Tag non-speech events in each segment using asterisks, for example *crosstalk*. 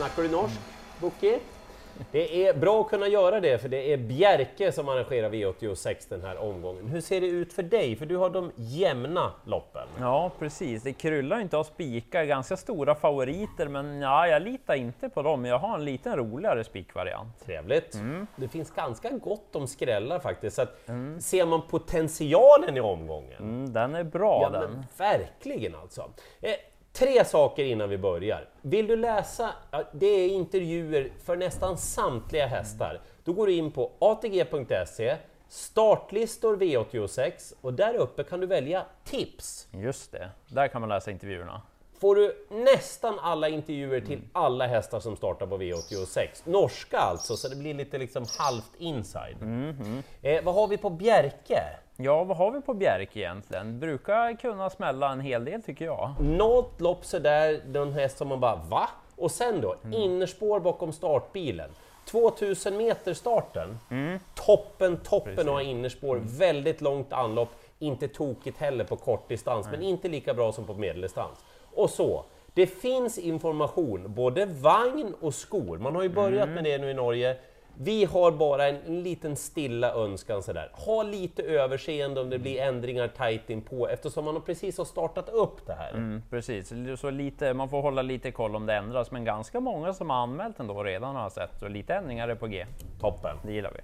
Snackar du norsk, Boki? Det är bra att kunna göra det, för det är Bjerke som arrangerar V86 den här omgången. Hur ser det ut för dig? För du har de jämna loppen. Ja, precis. Det kryllar inte av spikar, ganska stora favoriter, men ja, jag litar inte på dem. Jag har en liten roligare spikvariant. Trevligt. Det finns ganska gott om skrällar faktiskt. Så att, Ser man potentialen i omgången? Mm, den är bra Ja, den. verkligen alltså. Eh, tre saker innan vi börjar. Vill du läsa, det är intervjuer för nästan samtliga hästar. Då går du in på atg.se, startlistor V86 och där uppe kan du välja tips. Just det, där kan man läsa intervjuerna. Får du nästan alla intervjuer till alla hästar som startar på V86. Norska alltså, så det blir lite liksom halvt inside. Eh, vad har vi på Bjerke? Ja, vad har vi på Bjerke egentligen? Brukar kunna smälla en hel del tycker jag. Något lopp sådär, någon häst som man bara va? Och sen då, innerspår bakom startbilen. 2000 meter starten, toppen, toppen att ha innerspår, väldigt långt anlopp, inte tokigt heller på kort distans, men inte lika bra som på medeldistans. Och så, det finns information, både vagn och skor. Man har ju börjat med det nu i Norge. Vi har bara en liten stilla önskan sådär. Ha lite överseende om det blir ändringar tajt inpå eftersom man precis har startat upp det här. Mm, precis, så lite, man får hålla lite koll om det ändras, men ganska många som har anmält ändå redan har sett, så lite ändringar är på G. Toppen! Det gillar vi.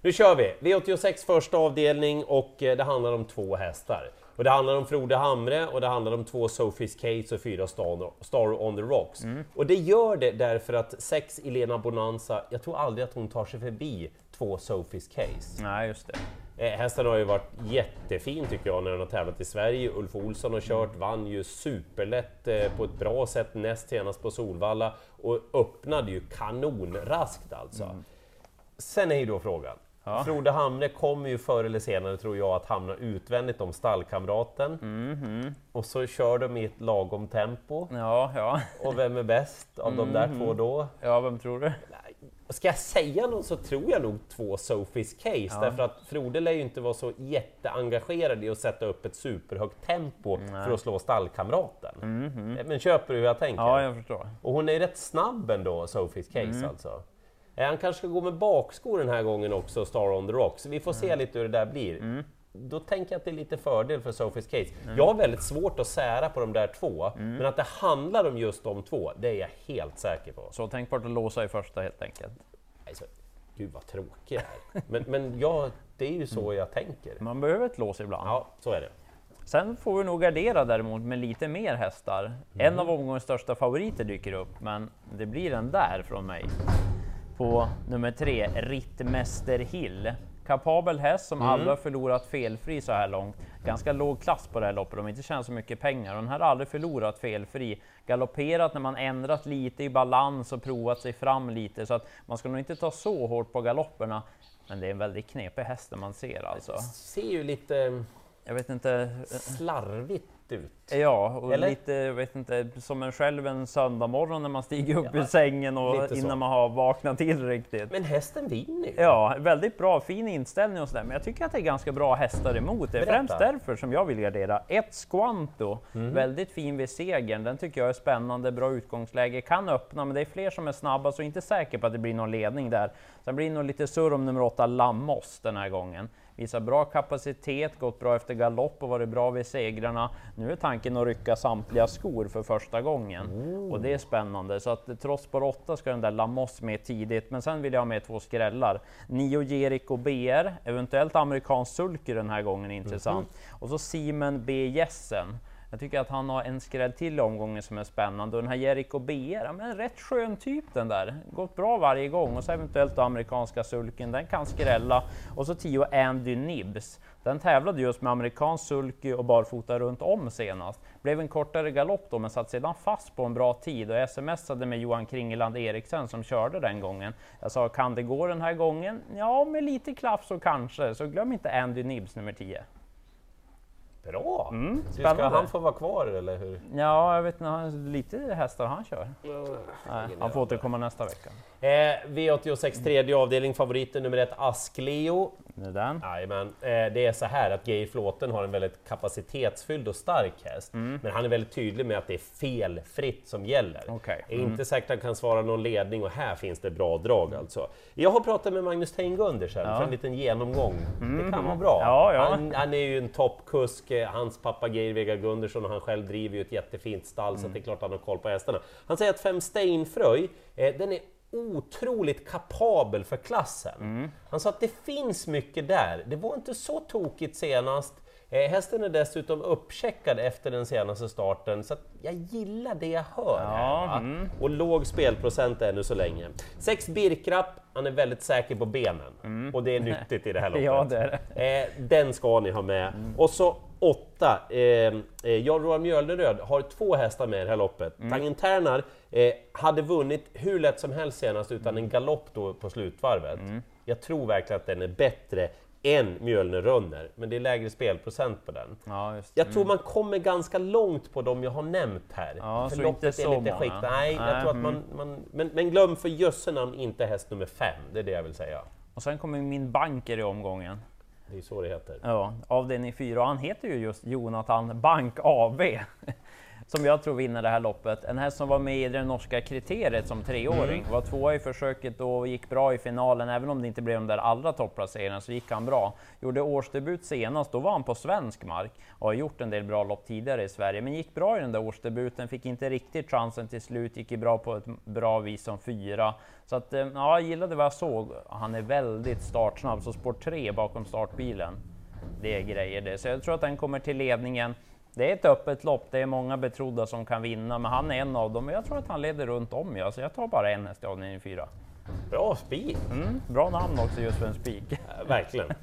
Nu kör vi! V86 första avdelning och eh, det handlar om två hästar. Och det handlar om Frode Hamre och det handlar om två Sophies Case och fyra Star, on the Rocks. Och det gör det därför att sex Elena Bonanza, jag tror aldrig att hon tar sig förbi två Sophies Case. Nej, just det. Eh, hästen har ju varit jättefin tycker jag när den har tävlat i Sverige. Ulf Olsson har kört, vann ju superlätt eh, på ett bra sätt näst senast på Solvalla och öppnade ju kanonraskt alltså. Sen är ju då frågan, Ja. Frode Hamre kommer ju förr eller senare tror jag att hamna utvändigt om stallkamraten. Och så kör de i ett lagom tempo. Ja, ja, Och vem är bäst av de där två då? ja, vem tror du? Ska jag säga något så tror jag nog två Sophies Case, därför att Frode lär ju inte vara så jätteengagerad i att sätta upp ett superhögt tempo för att slå stallkamraten. Men köper du hur jag tänker? Ja, jag förstår. Och hon är rätt snabb ändå, Sophies Case alltså. Han kanske ska gå med bakskor den här gången också, Star on the Rocks. Vi får se lite hur det där blir. Då tänker jag att det är lite fördel för Sophies Case. Jag har väldigt svårt att sära på de där två, men att det handlar om just de två, det är jag helt säker på. Så tänk på att låsa i första helt enkelt. Alltså, gud vad tråkig jag är. Men, men ja, det är ju så jag tänker. Man behöver ett lås ibland. Ja, så är det. Sen får vi nog gardera däremot med lite mer hästar. En av omgångens största favoriter dyker upp, men det blir den där från mig. På nummer tre, Rittmäster Hill. Kapabel häst som aldrig har förlorat felfri så här långt. Ganska låg klass på det här loppet, de har inte tjänat så mycket pengar. Den här har aldrig förlorat felfri. Galopperat när man ändrat lite i balans och provat sig fram lite. Så att man ska nog inte ta så hårt på galopperna. Men det är en väldigt knepig häst när man ser alltså. Ser ju lite Jag vet inte. slarvigt ut. Ja, och Eller? lite, jag vet inte, som en själv en söndag morgon när man stiger upp Ja, ur sängen och lite så. innan man har vaknat till riktigt. Men hästen vinner ju. Ja, väldigt bra, fin inställning och sådär, men jag tycker att det är ganska bra hästar emot. Det är Berätta. främst därför som jag vill gardera. Ett Squanto, Mm. väldigt fin vid segern. Den tycker jag är spännande, bra utgångsläge, kan öppna, men det är fler som är snabba, så inte säker på att det blir någon ledning där. Sen blir det nog lite surr om nummer åtta Lammos den här gången. Visar bra kapacitet, gått bra efter galopp och varit bra vid segrarna. Nu är tanken att rycka samtliga skor för första gången. Och det är spännande. Så att trots bara 8 ska den där Lamos med tidigt. Men sen vill jag ha med två skrällar. Nio Jericho BR, eventuellt amerikansk sulky den här gången intressant. Och så Simon B Jessen. Jag tycker att han har en skräll till i omgången som är spännande. Och den här Jericho BR, men en rätt skön typ den där. Gått bra varje gång. Och så eventuellt amerikanska sulken, den kan skrälla. Och så 10 Andy Nibs. Den tävlade just med amerikansk sulky och barfota runt om senast. Blev en kortare galopp då, men satt sedan fast på en bra tid. Och jag smsade med Johan Kringeland Eriksen som körde den gången. Jag sa, kan det gå den här gången? Ja, med lite klaff så kanske. Så glöm inte Andy Nibs nummer 10. Bra! Mm, Du, ska spännande. han få vara kvar eller hur? Ja, jag vet inte, lite hästar han kör. Nej, han får återkomma nästa vecka. Eh, V86 tredje avdelning, favoriten nummer ett Askleo. Det är den. Jajamän. Eh, det är så här att Geir Flåten har en väldigt kapacitetsfylld och stark häst, men han är väldigt tydlig med att det är felfritt som gäller. Mm. Okej. Det är inte säkert att han kan svara någon ledning och här finns det bra drag alltså. Jag har pratat med Magnus Teingunder sen för en liten genomgång. Det kan vara bra. Mm. Ja, ja. Han, han är ju en toppkusk, hans pappa Geir Vega Gundersson och han själv driver ju ett jättefint stall så att det är klart han har koll på hästarna. Han säger att Fem Steinfröj, eh, den är otroligt kapabel för klassen. Han sa att det finns mycket där. Det var inte så tokigt senast. Eh, hästen är dessutom uppcheckad efter den senaste starten, så att jag gillar det jag hör här. Va? Och låg spelprocent ännu så länge. Sex Birkrapp, han är väldigt säker på benen. Och det är *laughs* nyttigt i det här loppet. Ja, det det. Eh, den ska ni ha med. Och så åtta, eh, eh, Jan-Roar Mjölneröd har två hästar med i det här loppet. Mm. Tangenternar eh, hade vunnit hur lätt som helst senast utan en galopp då på slutvarvet. Jag tror verkligen att den är bättre än Mjölnerönner, men det är lägre spelprocent på den. Ja, just. Jag tror man kommer ganska långt på de jag har nämnt här. Ja, så Förloppet inte är lite skit. Nej, jag Nej, tror att man, man men, men glöm för jösse namn inte häst nummer fem, det är det jag vill säga. Och sen kommer min banker i omgången. Det är så det heter. Ja, avdelning 4 och han heter ju just Jonathan Bank AB. Som jag tror vinner det här loppet. En häst som var med i det norska kriteriet som treåring. Var tvåa i försöket och gick bra i finalen. Även om det inte blev de där allra topplaceringarna så gick han bra. Gjorde årsdebut senast, då var han på svensk mark. Och har gjort en del bra lopp tidigare i Sverige. Men gick bra i den där årsdebuten, fick inte riktigt chansen till slut. Gick bra på ett bra vis som fyra. Så att, eh, ja, jag gillade vad jag såg. Han är väldigt startsnabb, så spår 3 bakom startbilen. Det är grejer det. Så jag tror att den kommer till ledningen. Det är ett öppet lopp, det är många betrodda som kan vinna, men han är en av dem. Jag tror att han leder runt om, ja. så jag tar bara en häst i avdelning 4. Bra spik! Mm, bra namn också just för en spik. Verkligen. *laughs*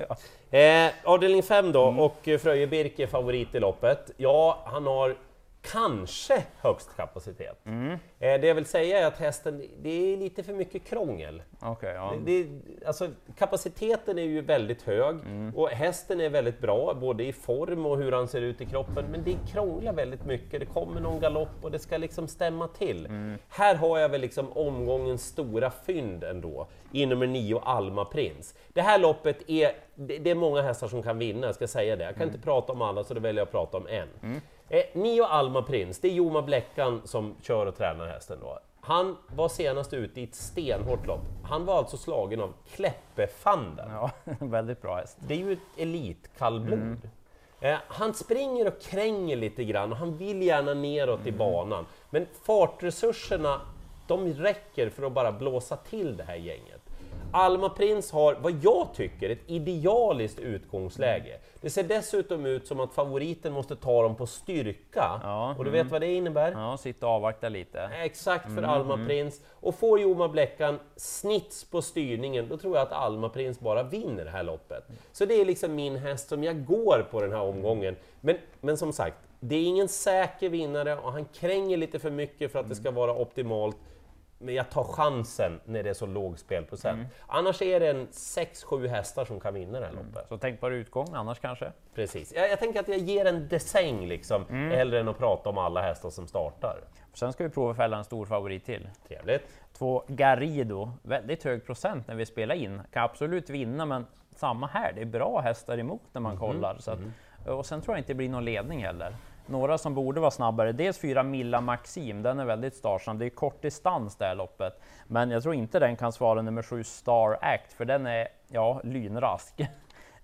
Eh, avdelning 5 då, och eh, Fröje Birk är favorit i loppet. Ja, han har kanske högst kapacitet. Eh, det jag vill säga är att hästen, det är lite för mycket krångel. Okej, ja. Det, alltså, kapaciteten är ju väldigt hög och hästen är väldigt bra, både i form och hur han ser ut i kroppen. Men det krånglar väldigt mycket, det kommer någon galopp och det ska liksom stämma till. Här har jag väl liksom omgångens stora fynd ändå, i nummer 9 Alma Prins. Det här loppet är, det, det är många hästar som kan vinna, jag ska säga det. Jag kan inte prata om alla så då väljer jag att prata om en. Eh, Nio Alma Prins, det är Joma Bläckan som kör och tränar hästen då. Han var senast ute i ett stenhårt lopp. Han var alltså slagen av Kläppefanden. ja, *laughs* väldigt bra häst. Det är ju ett elitkallblod. Eh, han springer och kränger lite grann och han vill gärna neråt i banan. Men fartresurserna, de räcker för att bara blåsa till det här gänget. Alma Prins har, vad jag tycker, ett idealiskt utgångsläge. Det ser dessutom ut som att favoriten måste ta dem på styrka. Ja, och du vet vad det innebär? Ja, sitta och avvakta lite. Exakt för Alma Prins. Och får Joma Bläckan snits på styrningen, då tror jag att Alma Prins bara vinner det här loppet. Så det är liksom min häst som jag går på den här omgången. Men, men som sagt, det är ingen säker vinnare och han kränger lite för mycket för att det ska vara optimalt. Men jag tar chansen när det är så låg spelprocent. Annars är det en 6-7 hästar som kan vinna det här loppet. Så tänk på utgång annars kanske. Precis. Jag, jag tänker att jag ger en desäng liksom, hellre än att prata om alla hästar som startar. Sen ska vi prova att fälla en stor favorit till. Trevligt. Två Garrido, väldigt hög procent när vi spelar in. Kan absolut vinna, men samma här, det är bra hästar emot när man kollar. Så att, och sen tror jag inte det blir någon ledning heller. Några som borde vara snabbare, dels fyra Milla Maxim, den är väldigt starsam. Det är kort distans det här loppet. Men jag tror inte den kan svara nummer sju Star Act, för den är, ja, lynrask. *laughs*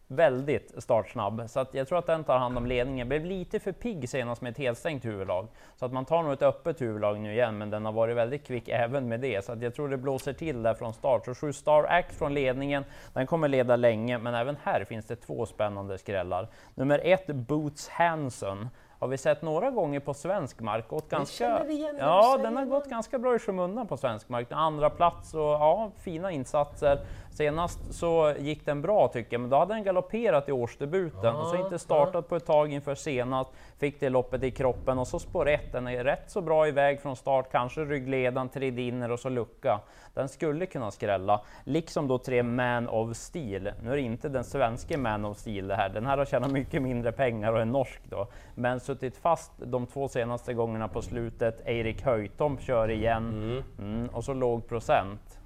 väldigt startsnabb, så att jag tror att den tar hand om ledningen. Blev lite för pigg senast med ett helstängt huvudlag, så att man tar nog ett öppet huvudlag nu igen, men den har varit väldigt kvick även med det, så att jag tror det blåser till där från start. Så 7 Star Act från ledningen, den kommer leda länge, men även här finns det två spännande skrällar. Nummer ett Boots Hanson har vi sett några gånger på svensk mark. Gått ganska, ja, den har gått ganska bra i skymundan på svensk mark. Andra plats och ja, fina insatser. Senast så gick den bra tycker jag, men då hade den galopperat i årsdebuten och så inte startat på ett tag inför senast. Fick det loppet i kroppen och så spår 1. Den är rätt så bra iväg från start, kanske ryggledan, tredinner och så lucka. Den skulle kunna skrälla, liksom då tre Man of Steel. Nu är det inte den svenska Man of Steel det här. Den här har tjänat mycket mindre pengar och är norsk då, men suttit fast de två senaste gångerna på slutet. Erik Höjtomp kör igen mm, och så låg procent.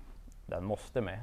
Den måste med.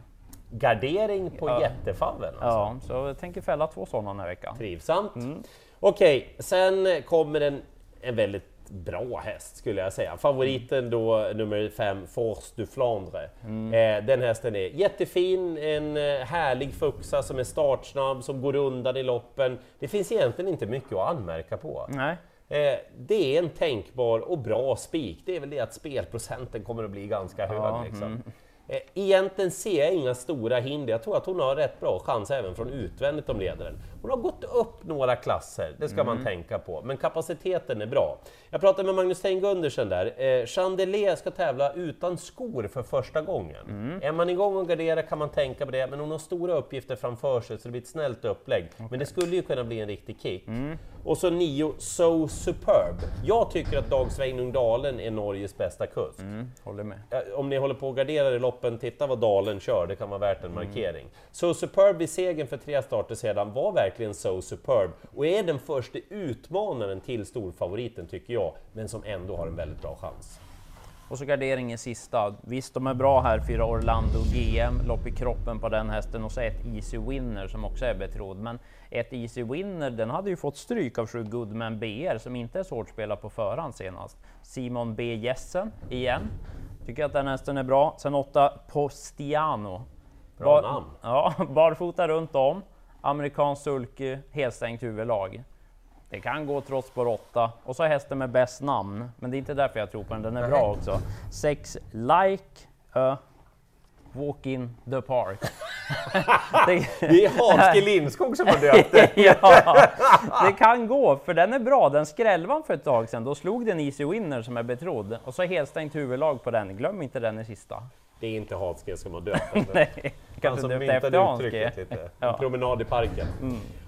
Gardering på Ja. jättefallen. Alltså. Ja, så jag tänker fälla två sådana den här veckan. Trivsamt. Mm. Okej, sen kommer en, en väldigt bra häst skulle jag säga. Favoriten då nummer fem, Force du Flandre. Mm. Eh, den hästen är jättefin, en eh, härlig fuxa som är startsnabb, som går undan i loppen. Det finns egentligen inte mycket att anmärka på. Nej, Eh, det är en tänkbar och bra spik. Det är väl det att spelprocenten kommer att bli ganska hög. Ja, liksom. Eh, Egentligen ser jag inga stora hinder. Jag tror att hon har rätt bra chans även från utvändigt om ledaren. Hon har gått upp några klasser, det ska man tänka på. Men kapaciteten är bra. Jag pratade med Magnus Tein Gundersen där. Eh, Chandelier ska tävla utan skor för första gången. Är man igång och garderar kan man tänka på det, men hon har stora uppgifter framför sig så det blir ett snällt upplägg. Men det skulle ju kunna bli en riktig kick. Och så nio, So Superb. Jag tycker att Dag Sveinung Dalen är Norges bästa kusk. mm, håller med. Om ni håller på och garderar i loppen, titta vad Dalen kör, det kan vara värt en markering. So Superb vid segern för tre starter sedan var verkligen So Superb och är den första utmanaren till storfavoriten tycker jag, men som ändå har en väldigt bra chans. Och så garderingen sista. Visst, de är bra här, fyra Orlando GM, lopp i kroppen på den hästen och så ett Easy Winner som också är betrodd. Men ett Easy Winner, den hade ju fått stryk av sju Goodman BR som inte är svårt spelad på förhand senast. Simon B Jessen igen. Tycker att den hästen är bra. Sen åtta Postiano. Bra namn. Ja, *laughs* barfota runt om. Amerikansk sulky, helstängt huvudlag. Det kan gå trots spår 8. Och så hästen med bäst namn. Men det är inte därför jag tror på den, den är bra också. 6 Like a Walk in the Park. det, *laughs* Det är Hans G Lindskog som har döpt det. *laughs* ja, det kan gå, för den är bra. Den skrällde för ett tag sedan. Då slog den Easy Winner som är betrodd. Och så helstängt huvudlag på den. Glöm inte den i sista. Det är inte Hans G som har döpt den. *laughs* Kanske som döpte efter Hans uttrycket G. lite. *laughs* En Ja. promenad i parken.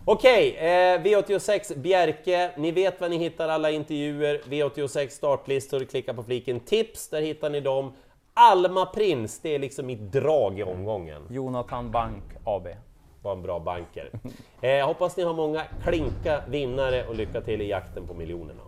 Okej, eh, V86 Bjerke. Ni vet var ni hittar alla intervjuer, V86 startlistor, klicka på fliken tips, där hittar ni dem. Alma Prins, det är liksom mitt drag i omgången. Jonathan Bank AB. Var en bra banker. *laughs* Eh, hoppas ni har många klinka vinnare och lycka till i jakten på miljonerna.